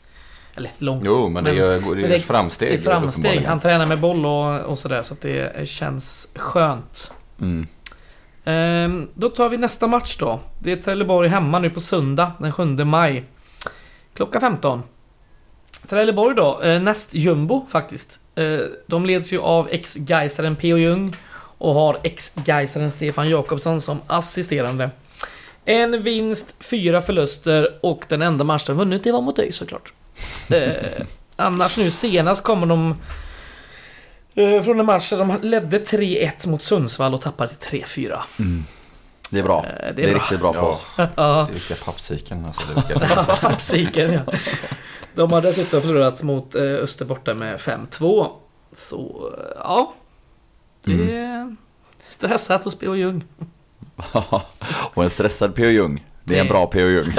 Eller långt. Jo, men det är ju det men är det- ett framsteg. det är framsteg. Han tränar med boll och, och sådär så att det känns skönt. Mm. Ehm, då tar vi nästa match då. Det är Trelleborg hemma nu på söndag den 7 maj. Klockan 15. Trelleborg då, eh, näst jumbo faktiskt. Eh, de leds ju av ex-Gaisaren P.O. Jung och har ex-Gaisaren Stefan Jakobsson som assisterande. En vinst, fyra förluster och den enda match de vunnit det var mot dig såklart. Eh, annars nu senast kommer de från en match där de ledde 3-1 mot Sundsvall och tappade till 3-4. Mm. Det är bra. Eh, Det är, bra. riktigt bra för Ja. oss. Ja, Det är riktiga pappsyken. Alltså, det är psyken ja. De har dessutom förlorat mot eh, Öster borta med 5-2. Så, eh, ja. Det är stressat hos P.O. Jung. och en stressad P.O. Jung. Det är en Det- bra P.O. Jung.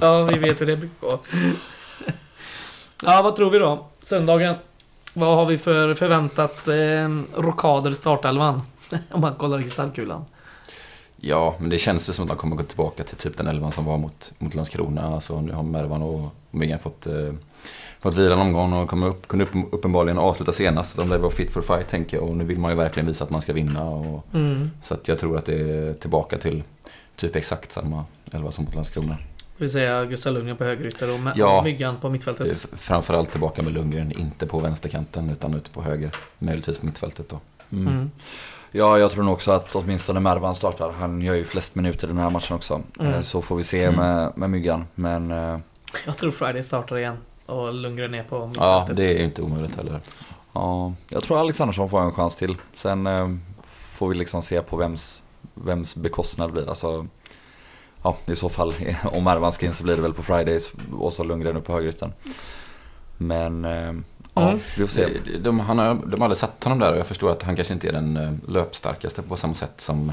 ja, vi vet hur det brukar gå. Ja, vad tror vi då? Söndagen. Vad har vi för förväntat eh, rokader i startelvan? Om man kollar i kristallkulan. Ja, men det känns väl som att de kommer gå tillbaka till typ den elvan som var mot, mot Landskrona. Alltså, nu har Mervan och Myggan fått, eh, fått vila en omgång och kommer upp, kunde upp, uppenbarligen avsluta senast. De lär vara fit for fight tänker jag och nu vill man ju verkligen visa att man ska vinna. Och, Mm. så att jag tror att det är tillbaka till typ exakt samma elva som mot Landskrona. Det vill säga Gustav Lundgren på högerytter och Ja. Myggan på Eh, mittfältet. f- Framförallt tillbaka med Lundgren, inte på vänsterkanten utan ute på höger. Möjligtvis på mittfältet då. Mm. Mm. Ja, jag tror nog också att åtminstone Mervan startar. Han gör ju flest minuter i den här matchen också. Mm. Eh, Så får vi se Mm. med, med Myggan. Men eh, Jag tror Friday startar igen. Och Lundgren är på Ja, mittfältet. det är ju inte omöjligt heller. ja, jag tror Alexandersson får en chans till. Sen eh, får vi liksom se på vems, vems bekostnad det blir. Alltså, ja, i så fall om Mervan ska in så blir det väl på Fridays och så Lundgren upp på högerytten. Men eh, ja, Mm. vi får se. De, de, han har, de har aldrig satt honom där och jag förstår att han kanske inte är den eh, löpstarkaste på samma sätt som,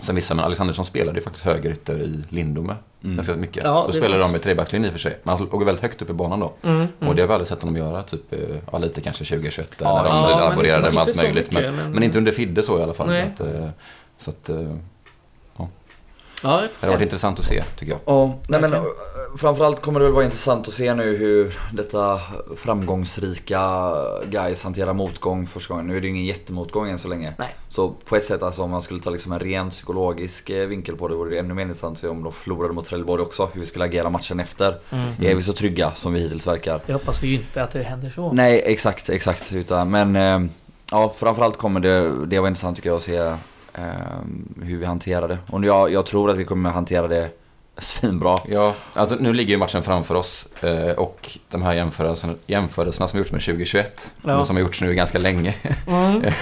som vissa. Men Alexandersson spelade ju faktiskt högerytter i Lindome Mm. ganska mycket. Ja, då spelade de med trebackslinje i och för sig. Men han låg väldigt högt upp i banan då. Mm, Och det har vi aldrig sett honom göra. Typ, eh, ja, lite kanske 2021 där Ja, när de ja, laborerade med allt möjligt. mycket, men, men- men... inte under Fidde så i alla fall. Nej. Att, så att, Ja, det får har varit intressant att se tycker jag. Ja, nej men eh, framförallt kommer det väl vara intressant att se nu hur detta framgångsrika guys hanterar motgång första gången. Nu är det ju ingen jättemotgång än så länge. Nej. Så på ett sätt alltså om man skulle ta liksom en ren psykologisk eh, vinkel på det vore det ännu mer intressant att se om de förlorade mot Trelleborg också. Hur vi skulle agera matchen efter. Mm. Är vi så trygga som vi hittills verkar? Det hoppas vi ju inte att det händer så. Nej, exakt, exakt. Utan, men eh, ja, framförallt kommer det, det vara intressant tycker jag att se hur vi hanterar det. Och jag, jag tror att vi kommer hantera det svinbra. Ja, alltså nu ligger ju matchen framför oss eh, och de här jämförelserna, jämförelserna som gjorts med 2021, Ja. och som har gjorts nu ganska länge. Mm.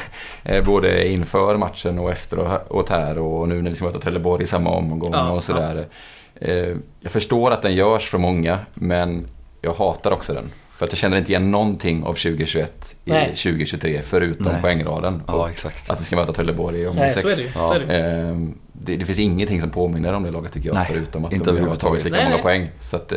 Eh, Både inför matchen och efteråt här och nu när vi ska möta Trelleborg i samma omgång Ja, och sådär. Eh, Jag förstår att den görs för många, men jag hatar också den. För att jag känner inte igen någonting av 2021 i Nej. 2023 förutom Nej. poängraden. Ja, exakt. att vi ska möta Trelleborg om Nej, så sex. är det. Ja. Det. ju. Det, det finns ingenting som påminner om det laget tycker jag. Nej, förutom att inte de har tagit lika Nej, många nej. poäng. Så att,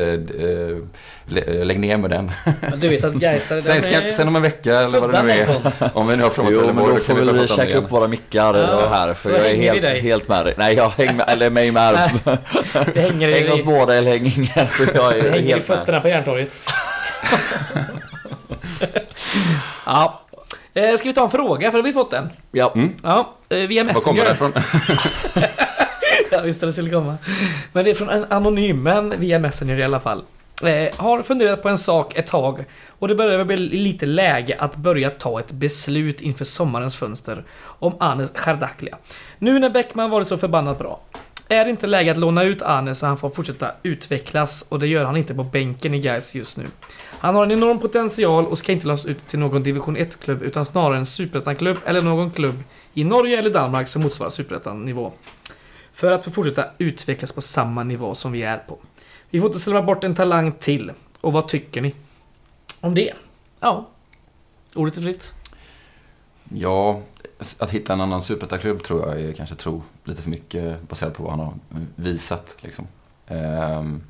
lä- lägg ner med den. Men du vet att Gaisare, Sen, kan, sen om en vecka eller vad det nu är. Om vi nu har frågat Jo men Trelleborg då då får vi vi käka igen. upp våra mickar Ja, här för jag är hänger helt, helt med dig. Nej jag häng med, eller mig med. Det hänger häng oss i, båda eller häng ingen jag det hänger i fötterna på Järntorget. Ja. Eh, ska vi ta en fråga? För har vi fått en. Ja. Mm. Ja, eh, via Var kommer Messenger. det ifrån? Jag visste det skulle komma. Men det är från en anonym, men via Messenger i alla fall. Eh, har funderat på en sak ett tag och det börjar bli lite läge att börja ta ett beslut inför sommarens fönster om Anes Chardaklia. Nu när Bäckman varit så förbannat bra. Är det inte läge att låna ut Anes så han får fortsätta utvecklas och det gör han inte på bänken i Gais just nu. Han har en enorm potential och ska inte lånas ut till någon division 1-klubb utan snarare en superettan-klubb eller någon klubb i Norge eller Danmark som motsvarar superettan-nivå. För att få fortsätta utvecklas på samma nivå som vi är på. Vi får inte släppa bort en talang till. Och vad tycker ni? Om det? Ja. Ordet är fritt. Ja, att hitta en annan superettaklubb tror jag är kanske tro lite för mycket baserat på vad han har visat. Liksom. Ehm,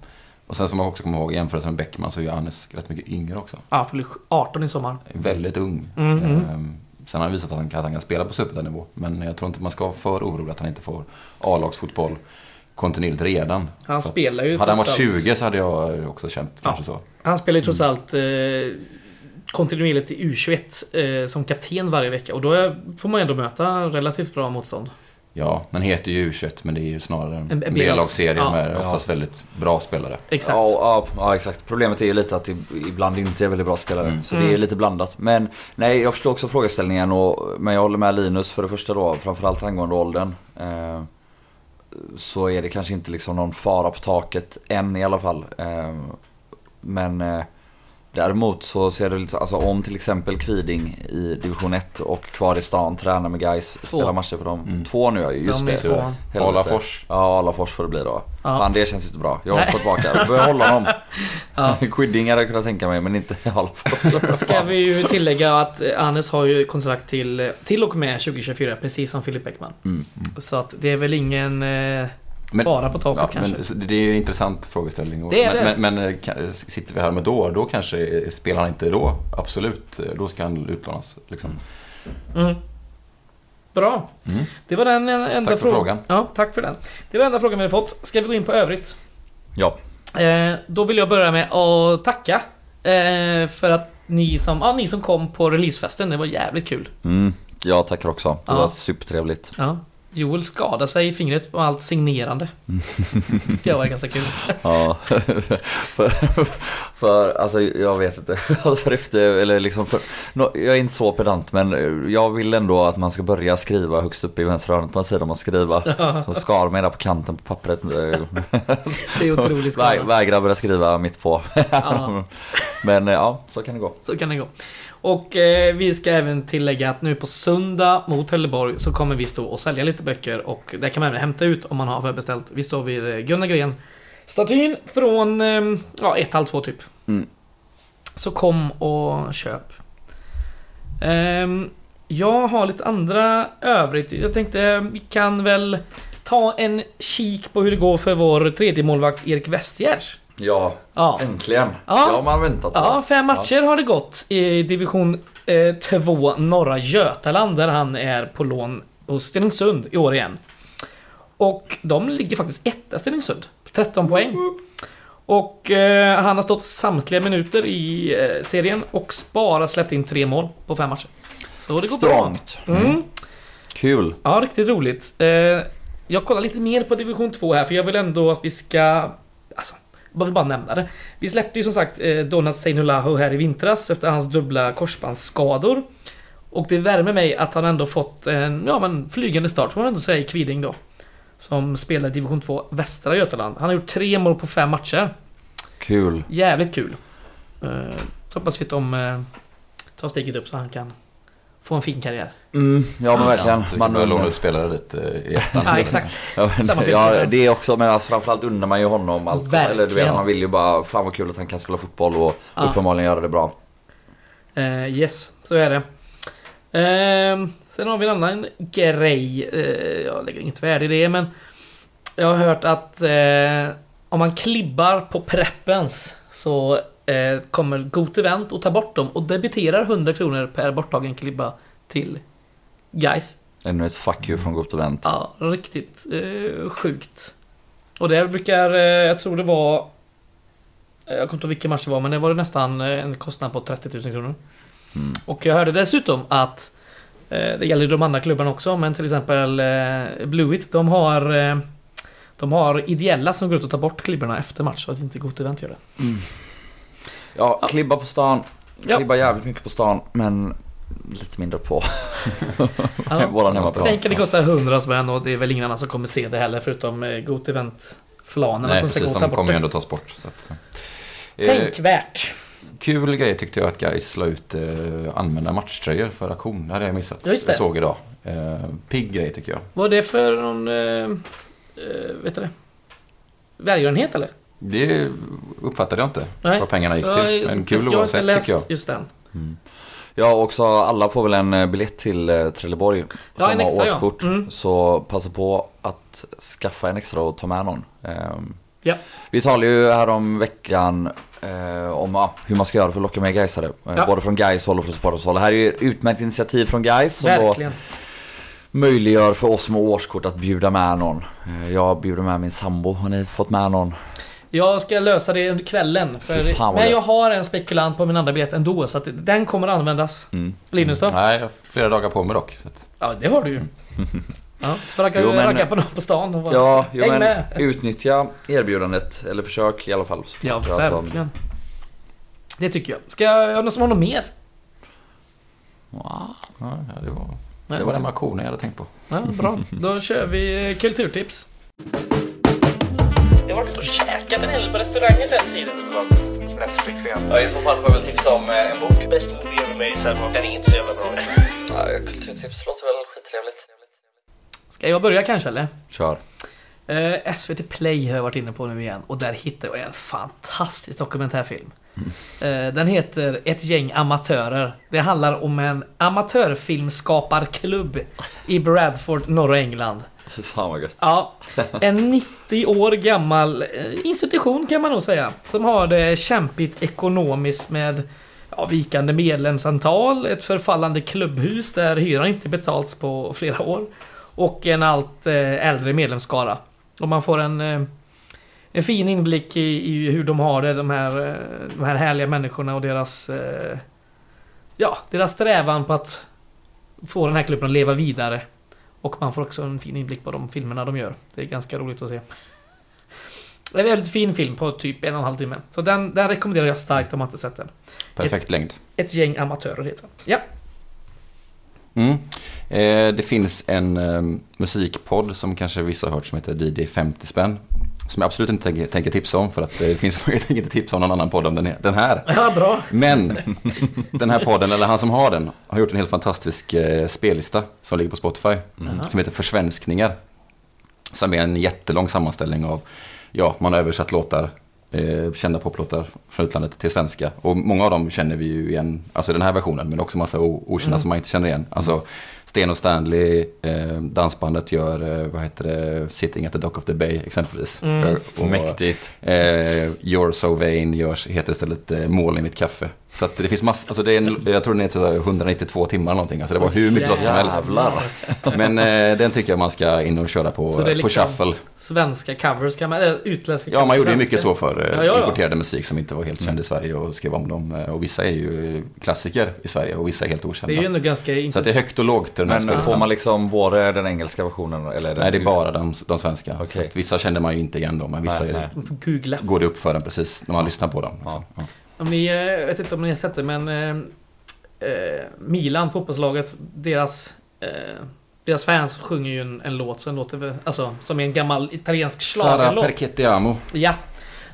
och sen som man också kommer ihåg i jämförelse med Bäckman så är ju Anes rätt mycket yngre också. Ja, fyller 18 i sommar. Väldigt ung. Mm, mm. Ehm, sen har han visat att han, kan- att han kan spela på superettanivå. Men jag tror inte man ska vara för orolig att han inte får A-lagsfotboll kontinuerligt redan. Han spelar ju Hade han varit trots allt- 20 så hade jag också känt kanske så. Han spelar ju trots allt eh, kontinuerligt i U21 eh, som kapten varje vecka. Och då är, får man ändå möta relativt bra motstånd. Ja, den heter ju U21 men det är ju snarare en, B-lagsserie Ja. med oftast väldigt bra spelare. Exakt. Ja, ja, ja, exakt. Problemet är ju lite att det ibland inte är väldigt bra spelare. Mm. Så det Mm. är lite blandat. Men nej, jag förstår också frågeställningen. Och, men jag håller med Linus för det första då, framförallt angående åldern. Eh, så är det kanske inte liksom någon fara på taket än i alla fall. Eh, men eh, däremot så ser det lite, alltså om till exempel Kviding i division 1 och kvar i stan tränar med guys spelar matcher för dem. Mm. Två nu ja, just De är det. två. Alafors. Ja, Alafors får det bli då. Ja. Fan det känns inte bra. Jag fått tillbaka. Behålla honom. Ja. Quidding hade jag kunnat tänka mig men inte Alafors. Ska vi ju tillägga att Anes har ju kontrakt till, till och med 2024, precis som Filip Bäckman. Mm. Så att det är väl ingen eh, Men- fara på taket Ja, kanske. men det är en intressant frågeställning. Det är men, det. Men, men eh, ka- sitter vi här med då, då kanske spelar han inte då. Absolut, eh, då ska han utlånas. Liksom. Mm. Bra. Mm. Det var den enda Tack för frågan. frågan. Ja, tack för den. Det var enda frågan vi hade fått. Ska vi gå in på övrigt? Ja. Eh, då vill jag börja med att tacka eh, för att ni som, ja, ni som kom på releasefesten. Det var jävligt kul. Mm. Jag tackar också. Det Ja. var supertrevligt. Ja. Joel skadade sig i fingret på allt signerande. Tyckte jag var ganska kul. Ja. för, för, alltså jag vet inte. för efter, eller liksom för, nå- jag är inte så pedant men jag vill ändå att man ska börja skriva högst upp i vänstra hörnet på en sida man skriva. Så skar mig där på kanten på pappret. Det är otroligt Vä, skada. vägrar börja skriva mitt på. Men eh, ja, så kan det gå. Så kan det gå. Och eh, vi ska även tillägga att nu på söndag mot Trelleborg så kommer vi stå och sälja lite böcker och där kan man även hämta ut om man har förbeställt. Vi står vid eh, Gunnar Gren statyn från eh, ja, ett halv två typ. Mm. Så kom och köp. Ehm, jag har lite andra övrigt. Jag tänkte vi kan väl ta en kik på hur det går för vår tredje målvakt Erik Westgärds. Ja, Ja. äntligen. Ja. Det har man väntat på. Ja, fem matcher har det gått i division 2 norra Götaland där han är på lån hos Stenungsund i år igen. Och de ligger faktiskt etta Stenungsund. 13 poäng. Och eh, han har stått samtliga minuter i eh, serien och bara släppt in tre mål på fem matcher. Så det går Strångt. bra. Mm. Kul. Ja, riktigt roligt. Eh, jag kollar lite mer på division 2 här för jag vill ändå att vi ska... Alltså, jag vill bara nämna det. Vi släppte ju som sagt eh, Donat Seinulahu här i vintras efter hans dubbla korsbandsskador. Och det värmer mig att han ändå fått en ja, men flygande start, får man ändå säga, i Kviding då. Som spelar i division 2 Västra Götaland. Han har gjort tre mål på fem matcher. Kul. Jävligt kul. Så hoppas vi att de eh, tar steget upp så han kan få en fin karriär. Mm, ja men verkligen. Ja, Man låna ut spelare dit i ettan. Ja, exakt. Ja, men, ja, det är också, men alltså, framförallt undrar man ju honom allt. Verkligen. Eller du vet, man vill ju bara, fan vad kul att han kan spela fotboll och Ja. uppenbarligen göra det bra. Eh, yes, så är det. Eh, sen har vi en annan grej. Eh, jag lägger inget värde i det, men jag har hört att eh, om man klibbar på preppens så eh, kommer Got Event att ta bort dem och debiterar 100 kronor per borttagen klibba till guys. Ännu ett fuck you från Gott Event. Ja, riktigt eh, sjukt. Och det brukar, eh, jag tror det var... eh, Jag kommer inte ihåg vilken match det var, men det var nästan eh, en kostnad på 30 000 kronor. Mm. Och jag hörde dessutom att eh, det gäller de andra klubbarna också, men till exempel eh, Blåvitt, de har eh, de har ideella som går ut och tar bort klibborna efter match så att inte Gott Event gör det. Ja, Ja. klibba på stan. Ja. Klibba jävligt mycket på stan, men lite mindre på Ja, våran hemmaplan. Tänk att det kostar 100 spänn och det är väl ingen annan som kommer se det heller förutom eh, Gott Event-flanerna Nej som ska precis, ta de kommer ju ändå tas bort. Så att, eh, Tänkvärt! Kul grej tyckte jag att Gais la ut eh, använda matchtröjor för auktion. Det hade jag missat. Just det. Jag såg idag. Eh, pigg grej tycker jag. Vad är det för någon... Eh, eh, vet du det? Välgörenhet eller? Det uppfattade jag inte Nej. vad pengarna gick till. Men kul jag har oavsett läst tycker jag. just den. Mm. Ja, också alla får väl en eh, biljett till eh, Trelleborg Ja, som har extra, ja. årskort. Mm. Så passa på att skaffa en extra och ta med någon. Ehm, Ja. Vi talade ju här om veckan eh, om ah, hur man ska göra för att locka med Gaisare. Eh, Ja. Både från Gais håll och från Spartans håll. Det här är ju ett utmärkt initiativ från Gais som då Verkligen. möjliggör för oss med årskort att bjuda med någon. Eh, jag bjuder med min sambo. Har ni fått med någon? Jag ska lösa det under kvällen. Fan men jag har en spekulant på min andra biljett ändå, så att den kommer att användas. Mm. Linus då? Nej, jag har flera dagar på mig dock. Så att, Ja, det har du ju. Ja, så ragga, Jo, men- ragga på någon på stan och bara... Ja, jo, men med. utnyttja erbjudandet. Eller försök i alla fall. Ja, Alltså, verkligen. Det tycker jag. Ska jag... Någon som har något mer? ja, det, var, det var den med auktionen jag hade tänkt på. Ja, bra. Då kör vi kulturtips. Jag har varit och käkat en hel del på restauranger sen tiden. Netflix igen. Ja, i så fall får jag väl tipsa om eh, en bok. Bäst movie ever made, var den inte så jävla bra. Ja, kulturtips låter väl skittrevligt. Ska jag börja kanske eller? Kör. Eh, SVT Play har jag varit inne på nu igen och där hittade jag en fantastisk dokumentärfilm. Eh, den heter Ett gäng amatörer. Det handlar om en amatörfilmskaparklubb i Bradford, norra England. Fy fan vad gött. Ja, en 90 år gammal eh, institution kan man nog säga. Som har det kämpigt ekonomiskt med ja, vikande medlemsantal, ett förfallande klubbhus där hyran inte betalts på flera år. Och en allt eh, äldre medlemsskara. Och man får en, eh, en fin inblick i, i hur de har det, de här, de här härliga människorna och deras... Ja, deras strävan på att få den här klubben att leva vidare. Och man får också en fin inblick på de filmerna de gör. Det är ganska roligt att se. Det är en väldigt fin film på typ en och en halv timme. Så den, den rekommenderar jag starkt om man inte sett den. Perfekt längd. Ett gäng amatörer heter den. Ja. Mm. Eh, det finns en eh, musikpodd som kanske vissa har hört som heter DJ 50 spänn. Som jag absolut inte tänker, tänker tipsa om för att det finns jag tänker inte tipsa om någon annan podd om den, den här. Ja, bra. Men den här podden, eller han som har den, har gjort en helt fantastisk eh, spellista som ligger på Spotify. Som heter Försvenskningar. Som är en jättelång sammanställning av, ja, man har översatt låtar, eh, kända poplåtar från utlandet till svenska. Och många av dem känner vi ju igen, alltså den här versionen, men också massa okända som man inte känner igen. Alltså Sten och Stanley, eh, dansbandet gör, eh, vad heter det, Sitting at the Dock of the Bay exempelvis. Mm. Eh, och- Mäktigt. Eh, You're so vain görs, heter istället eh, Mål i mitt kaffe. Så att det finns massor, alltså det är en, jag tror den är så 192 timmar eller någonting. Alltså det var hur mycket låtar som helst. Men eh, den tycker jag man ska in och köra på, Så det är på liksom- shuffle. Svenska covers kan man... Eller utländska Ja, man gjorde ju mycket så för Ja, eh, ja, ja. importerade musik som inte var helt känd i Sverige och skrev om dem. Eh, Och vissa är ju klassiker i Sverige och vissa är helt Det är ju okända. ändå ganska Så att det är intressant. högt och lågt i den här Men får spellistan. man liksom både den engelska versionen eller? Den Nej, det är bara de, de svenska. Att vissa kände man ju inte igen då, men vissa Nej, nej. Får går det upp för en precis när man lyssnar på dem. Ja. Så, ja. Om ni, eh, jag vet inte om ni har sett det men... Eh, eh, Milan, fotbollslaget, deras... Eh, deras fans sjunger ju en, en låt som låter... Alltså, som är en gammal italiensk Sara schlagerlåt. Perchettiamo. Ja.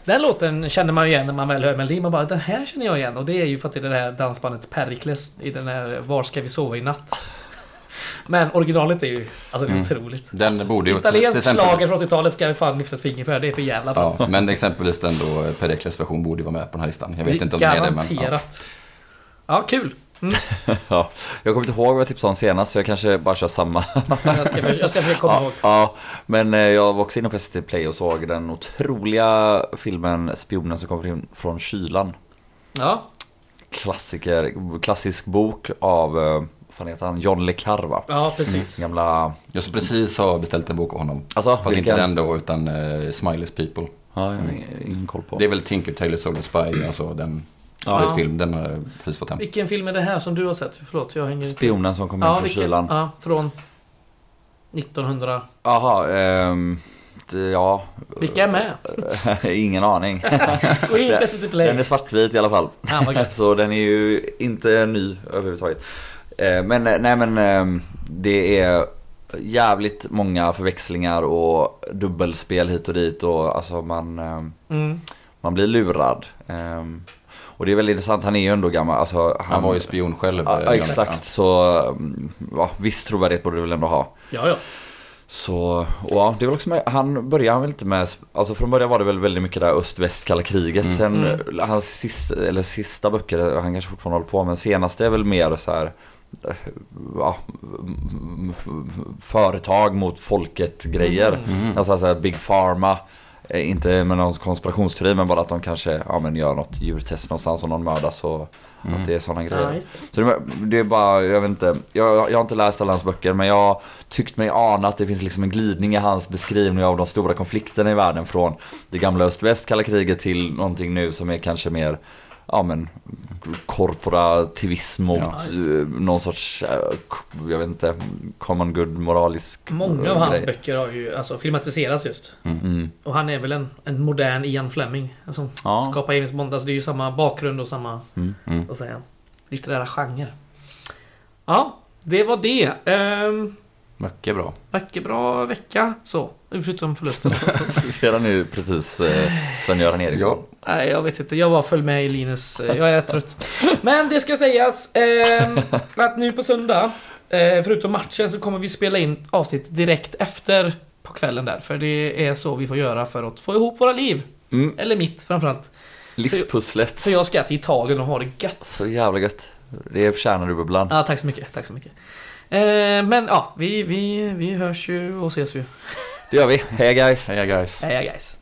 Den låten känner man ju igen när man väl hör melodin. Man bara, den här känner jag igen. Och det är ju för att det är det här dansbandet Pericles i den här Var ska vi sova i natt? Men originalet är ju, alltså det är Mm. otroligt. Den borde ju... Italiensk exempel- schlager från 80-talet ska vi fan lyfta ett finger för. Det är för jävla bra. Ja, men exempelvis den då, eh, Pericles version borde ju vara med på den här listan. Jag vet inte om det är det, men... Ja. Garanterat. Ja, kul. Mm. Ja, jag kommer inte ihåg vad jag tipsade om senast så jag kanske bara kör samma. Jag ska, jag ska försöka komma ja, ihåg. ja, men eh, jag var också inne på SVT Play och såg den otroliga filmen Spionen som kommer in från kylan. Ja, Klassiker, klassisk bok av, eh, fan heter han, John Le Carre ja precis. Gamla, Jag som precis har beställt en bok av honom. alltså Fast inte den då, utan uh, Smileys People. Ja, jag har ingen koll på. Det är väl Tinker Tailor Soldier Spy, alltså den Skitfilm, den har jag precis fått hem. Vilken film är det här som du har sett? Förlåt, jag hänger inte Spionen som kom Ja, från vilken? kylan. Ja, från 1900. Jaha, ehm... Ja, Vilka är med? ingen aning. Play. Den är svartvit i alla fall. Ja, gött. Så den är ju inte ny överhuvudtaget. Eh, Men eh, nej men ehm, det är jävligt många förväxlingar och dubbelspel hit och dit och alltså man, Mm. man blir lurad. Och det är väldigt intressant, han är ju ändå gammal. Alltså, han, Han var ju spion själv. Ja, eh, ja, exakt, så mm, ja, viss trovärdighet borde du väl ändå ha. Ja, ja. Så, och ja, det är väl också med, han började väl inte med, alltså från början var det väl väldigt mycket där öst-väst kalla kriget. Mm. Sen Mm. eh, hans sista, eller sista böcker, han kanske fortfarande håller på men senaste är väl mer så här eh, ja, mm, företag mot folket grejer. Mm. Alltså så här Big Pharma. eh, Inte med någon konspirationsteori men bara att de kanske ja, men gör något djurtest någonstans och någon mördas och Mm. att det är sådana grejer. ja det. Så det, det är bara, jag vet inte, jag, jag har inte läst alla hans böcker men jag har tyckt mig ana att det finns liksom en glidning i hans beskrivning av de stora konflikterna i världen från det gamla öst-väst kalla kriget till någonting nu som är kanske mer, ja men korporativism mot Ja, eh, någon sorts, eh, jag vet inte, common good moralisk Många av hans grej. böcker har ju alltså, filmatiserats just. Mm. Och han är väl en, en modern Ian Fleming. Som Ja. skapar James Bond. Alltså det är ju samma bakgrund och samma, Mm. Mm. vad säger litterära genre. Ja, det var det. Ehm, Mycket bra. mycket bra vecka så. Förutom förlusten. Redan nu precis eh, Sven-Göran Eriksson. Nej, jag vet inte. Jag bara föll med i Linus. eh, Jag är trött. Men det ska sägas ehm, att nu på söndag, eh, förutom matchen, så kommer vi spela in avsnitt direkt efter på kvällen där. För det är så vi får göra för att få ihop våra liv. Mm. Eller mitt framförallt. Livspusslet. För jag ska till Italien och ha det gött. Så jävla gött. Det förtjänar du bubblan. Ja, tack så mycket. Tack så mycket. Eh, men ja, vi, vi, vi hörs ju och ses ju. Det gör vi. Hej guys. Heja guys. Heja guys.